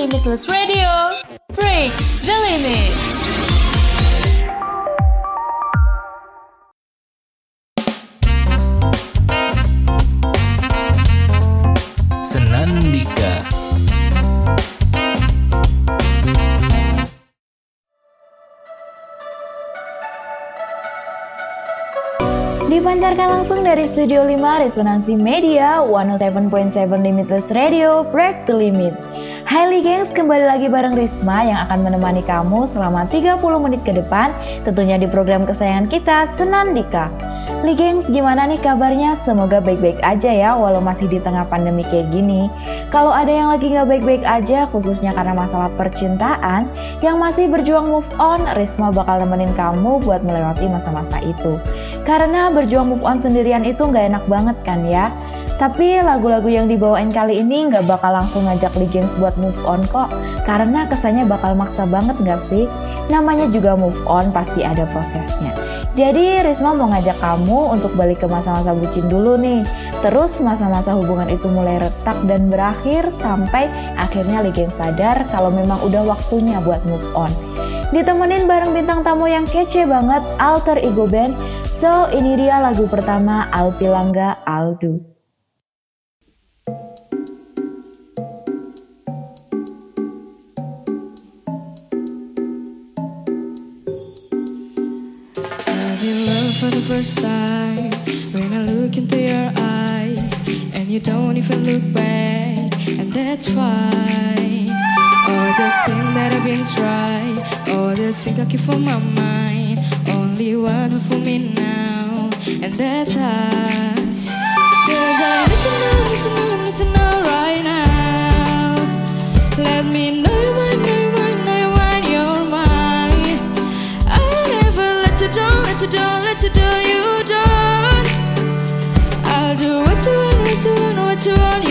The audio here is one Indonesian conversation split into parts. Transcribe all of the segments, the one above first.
Limitless Radio. Break the limit. Senandika. Dipancarkan langsung dari Studio 5 Resonansi Media 107.7 Limitless Radio Break the Limit Hai gengs, kembali lagi bareng Risma yang akan menemani kamu selama 30 menit ke depan Tentunya di program kesayangan kita, Senandika Li gengs, gimana nih kabarnya? Semoga baik-baik aja ya walau masih di tengah pandemi kayak gini Kalau ada yang lagi nggak baik-baik aja khususnya karena masalah percintaan Yang masih berjuang move on, Risma bakal nemenin kamu buat melewati masa-masa itu Karena berjuang move on sendirian itu nggak enak banget kan ya. Tapi lagu-lagu yang dibawain kali ini nggak bakal langsung ngajak Ligens buat move on kok. Karena kesannya bakal maksa banget nggak sih? Namanya juga move on pasti ada prosesnya. Jadi Risma mau ngajak kamu untuk balik ke masa-masa bucin dulu nih. Terus masa-masa hubungan itu mulai retak dan berakhir sampai akhirnya Ligens sadar kalau memang udah waktunya buat move on. Ditemenin bareng bintang tamu yang kece banget, Alter Ego Band. So, ini dia lagu pertama Alpilangga Aldu. For the first time when I look into your eyes and you don't even look back, and that's fine. All the things that I've been trying, all the things I keep on my mind, only one for me now, and that's us. Cause I need to know, need to know, need to know right now. Let me know let you down, let you down, you down. I'll do what you want, what you want, what you want.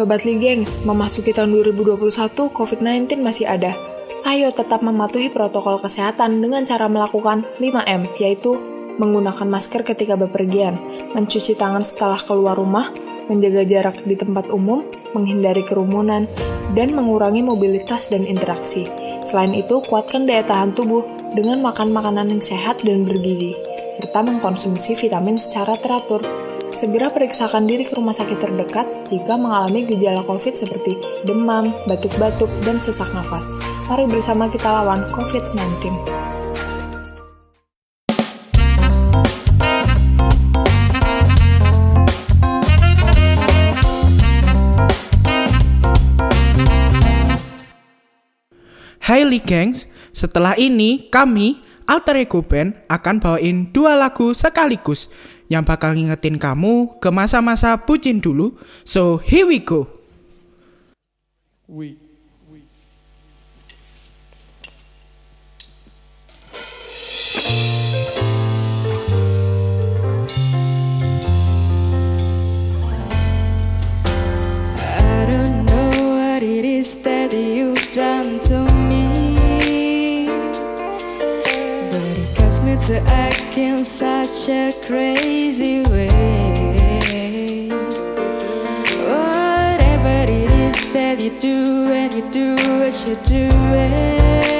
Sobat Li Gengs, memasuki tahun 2021, COVID-19 masih ada. Ayo tetap mematuhi protokol kesehatan dengan cara melakukan 5M, yaitu menggunakan masker ketika bepergian, mencuci tangan setelah keluar rumah, menjaga jarak di tempat umum, menghindari kerumunan, dan mengurangi mobilitas dan interaksi. Selain itu, kuatkan daya tahan tubuh dengan makan makanan yang sehat dan bergizi, serta mengkonsumsi vitamin secara teratur. Segera periksakan diri ke rumah sakit terdekat jika mengalami gejala COVID seperti demam, batuk-batuk, dan sesak nafas. Mari bersama kita lawan COVID-19. Hai Lee Gangs, setelah ini kami, Alter Ego Band, akan bawain dua lagu sekaligus yang bakal ngingetin kamu ke masa-masa bucin dulu. So, here we go. We. I don't know what it is that you've done to me, but it caused me to act in such a crazy way. Whatever it is that you do, and you do what you're doing, eh?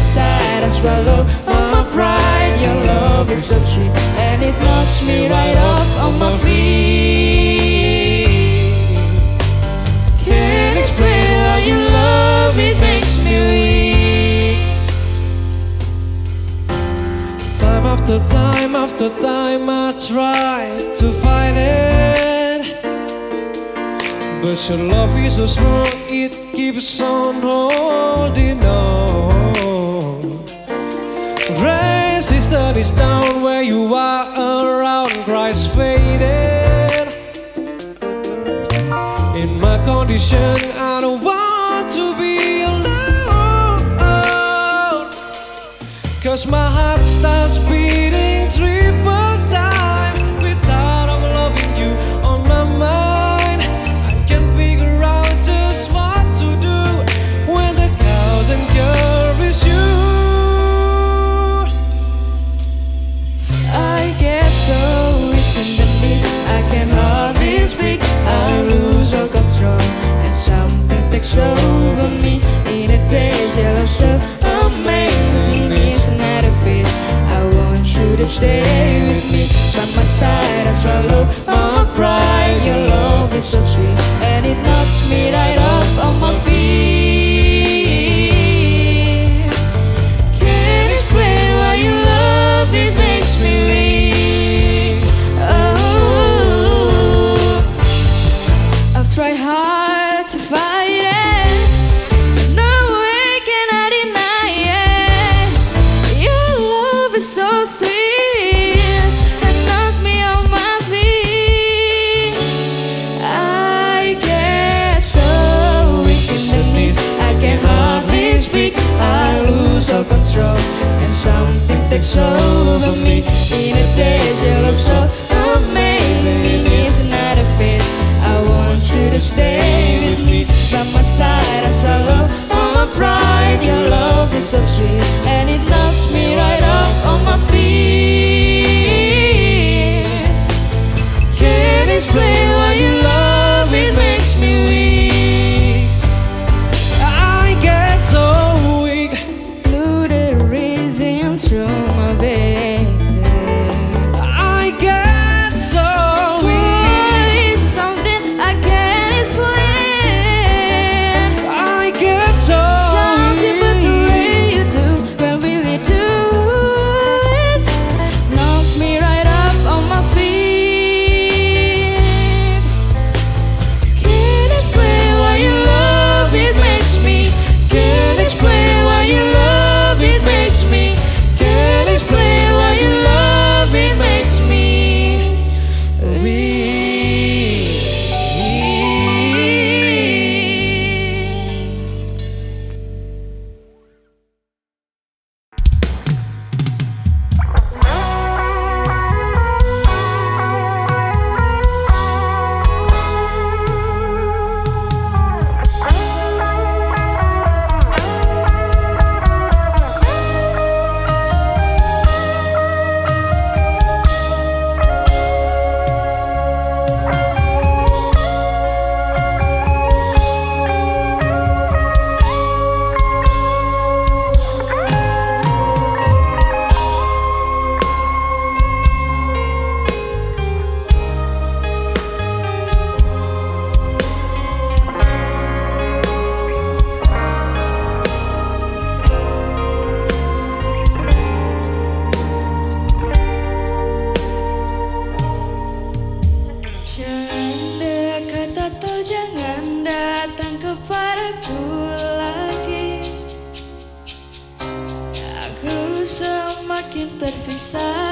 is so sweet, and it knocks me right off on my feet. Can't explain how your love it makes me weak. Time after time after time I try to fight it But your love is so strong it keeps on holding on Resistance is down where you are around Christ faded. In my condition swallow my pride. Your love is so sweet, and it knocks me right meski tersisa.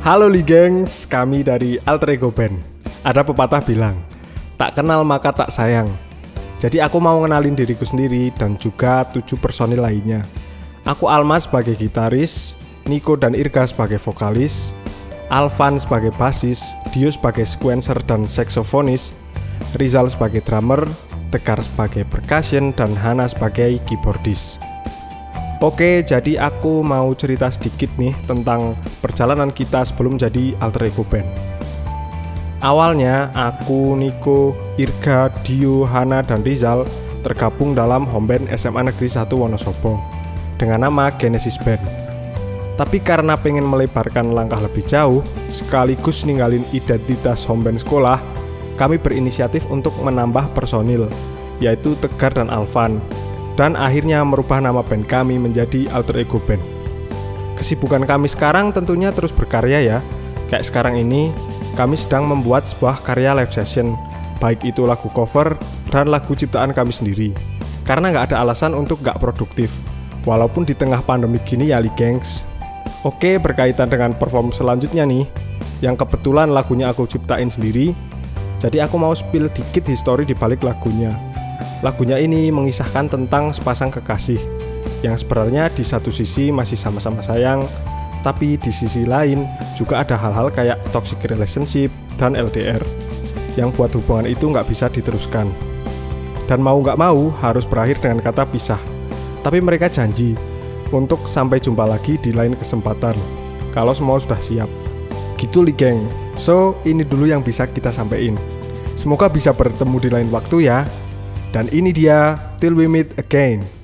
Halo Li gengs, kami dari Alter Ego Band. Ada pepatah bilang, tak kenal maka tak sayang. Jadi aku mau ngenalin diriku sendiri dan juga tujuh personil lainnya. Aku Alma sebagai gitaris, Niko dan Irga sebagai vokalis, Alvan sebagai basis, Dio sebagai sequencer dan seksofonis, Rizal sebagai drummer, Tegar sebagai percussion, dan Hana sebagai keyboardis. Oke, jadi aku mau cerita sedikit nih tentang perjalanan kita sebelum jadi alter ego band. Awalnya, aku, Niko, Irga, Dio, Hana, dan Rizal tergabung dalam home band SMA Negeri 1 Wonosobo dengan nama Genesis Band. Tapi karena pengen melebarkan langkah lebih jauh, sekaligus ninggalin identitas home band sekolah, kami berinisiatif untuk menambah personil, yaitu Tegar dan Alvan, dan akhirnya merubah nama band kami menjadi Alter Ego Band. Kesibukan kami sekarang tentunya terus berkarya ya, kayak sekarang ini kami sedang membuat sebuah karya live session, baik itu lagu cover dan lagu ciptaan kami sendiri. Karena nggak ada alasan untuk nggak produktif, walaupun di tengah pandemi gini ya li gengs. Oke, berkaitan dengan perform selanjutnya nih, yang kebetulan lagunya aku ciptain sendiri, jadi aku mau spill dikit histori di balik lagunya. Lagunya ini mengisahkan tentang sepasang kekasih yang sebenarnya di satu sisi masih sama-sama sayang, tapi di sisi lain juga ada hal-hal kayak toxic relationship dan LDR yang buat hubungan itu nggak bisa diteruskan. Dan mau nggak mau harus berakhir dengan kata pisah. Tapi mereka janji untuk sampai jumpa lagi di lain kesempatan kalau semua sudah siap. Gitu li geng. So, ini dulu yang bisa kita sampaikan. Semoga bisa bertemu di lain waktu ya. Dan ini dia Till We Meet Again.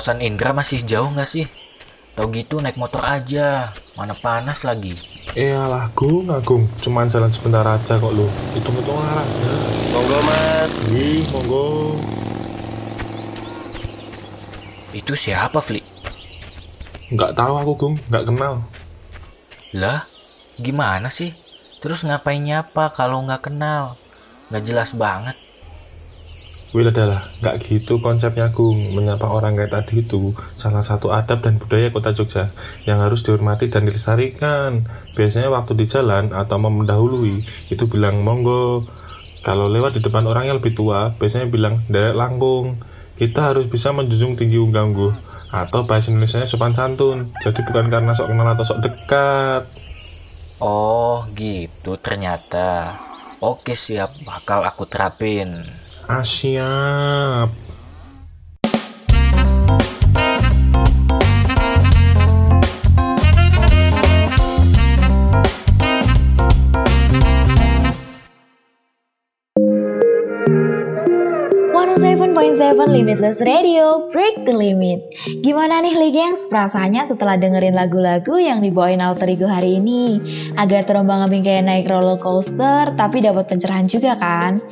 Kosan Indra masih jauh nggak sih? Tau gitu naik motor aja, mana panas lagi. Iyalah, Gung, Agung. Cuman jalan sebentar aja kok lu. Hitung-hitung arah. Monggo mas. Ih, monggo. Itu siapa, Fli? Nggak tahu aku, Gung. Nggak kenal. Lah, gimana sih? Terus ngapain nyapa kalau nggak kenal? Nggak jelas banget. Wih adalah, nggak gitu konsepnya Gung. Menyapa orang kayak tadi itu salah satu adab dan budaya kota Jogja yang harus dihormati dan dilestarikan. Biasanya waktu di jalan atau mau mendahului itu bilang monggo. Kalau lewat di depan orang yang lebih tua, biasanya bilang derek langkung. Kita harus bisa menjunjung tinggi ungganggu atau bahasa Indonesia sopan santun. Jadi bukan karena sok kenal atau sok dekat. Oh, gitu ternyata. Oke, siap. Bakal aku terapin. Siap. Limitless Radio Break the Limit. Gimana nih Li Gengs perasaannya setelah dengerin lagu-lagu yang dibawain Alter Ego hari ini? Agak terombang ambing kayak naik roller coaster tapi dapat pencerahan juga kan?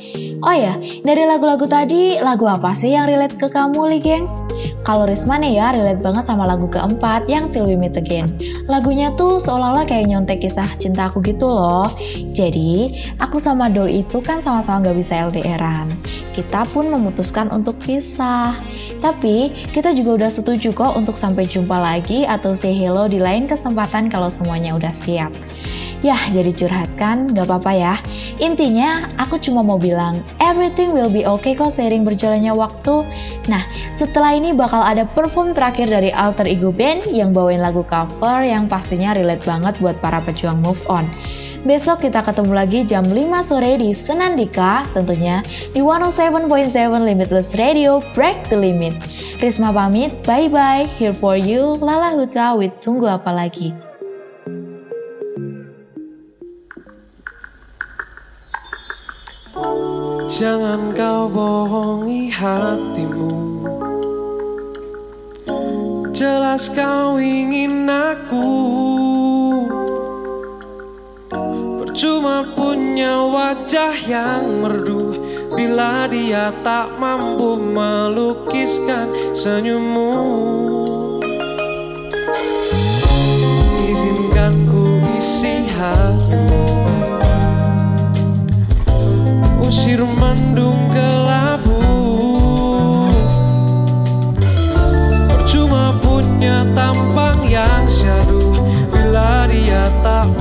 Oh ya, dari lagu-lagu tadi lagu apa sih yang relate ke kamu Li Gengs? Kalau Risma nih ya relate banget sama lagu keempat yang Till We Meet Again Lagunya tuh seolah-olah kayak nyontek kisah cinta aku gitu loh Jadi aku sama Doi itu kan sama-sama gak bisa LDRan Kita pun memutuskan untuk pisah. Tapi kita juga udah setuju kok untuk sampai jumpa lagi atau say hello di lain kesempatan kalau semuanya udah siap. Yah, jadi curhat kan? Gak apa-apa ya. Intinya, aku cuma mau bilang, everything will be okay kok seiring berjalannya waktu. Nah, setelah ini bakal ada perform terakhir dari Alter Ego Band yang bawain lagu cover yang pastinya relate banget buat para pejuang move on. Besok kita ketemu lagi jam 5 sore di Senandika tentunya di 107.7 Limitless Radio Break the Limit. Risma pamit, bye-bye. Here for you, Lala Huta with Tunggu Apa Lagi. Jangan kau bohongi hatimu. Jelas kau ingin aku. Cuma punya wajah yang merdu. Bila dia tak mampu melukiskan senyummu. Izinkan ku isi hatimu Usir mendung kelabu Percuma punya tampang yang syadu. Bila dia tak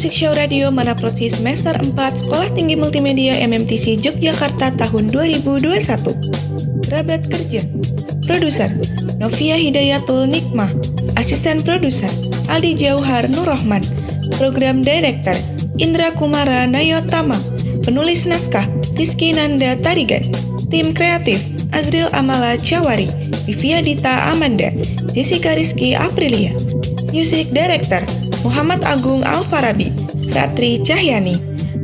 Musik Show Radio Manaprodi semester 4 Sekolah Tinggi Multimedia MMTC Yogyakarta tahun 2021. Kerabat kerja. Produser Novia Hidayatul Nikmah. Asisten produser Aldi Jauhar Nurrohman. Program Director Indra Kumara Nayotama. Penulis naskah Rizky Nanda Tarigan. Tim kreatif Azril Amala Jawari. Vivia Dita Amanda. Jessica Rizky Aprilia. Music Director Muhammad Agung Alfarabi, Ratri Cahyani,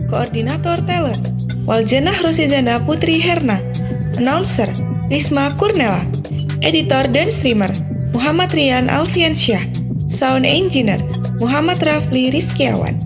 Koordinator Talent, Waljanah Rosizana Putri Herna, Announcer, Risma Kurnela, Editor dan Streamer, Muhammad Rian Alfiansyah, Sound Engineer, Muhammad Rafli Rizkiawan.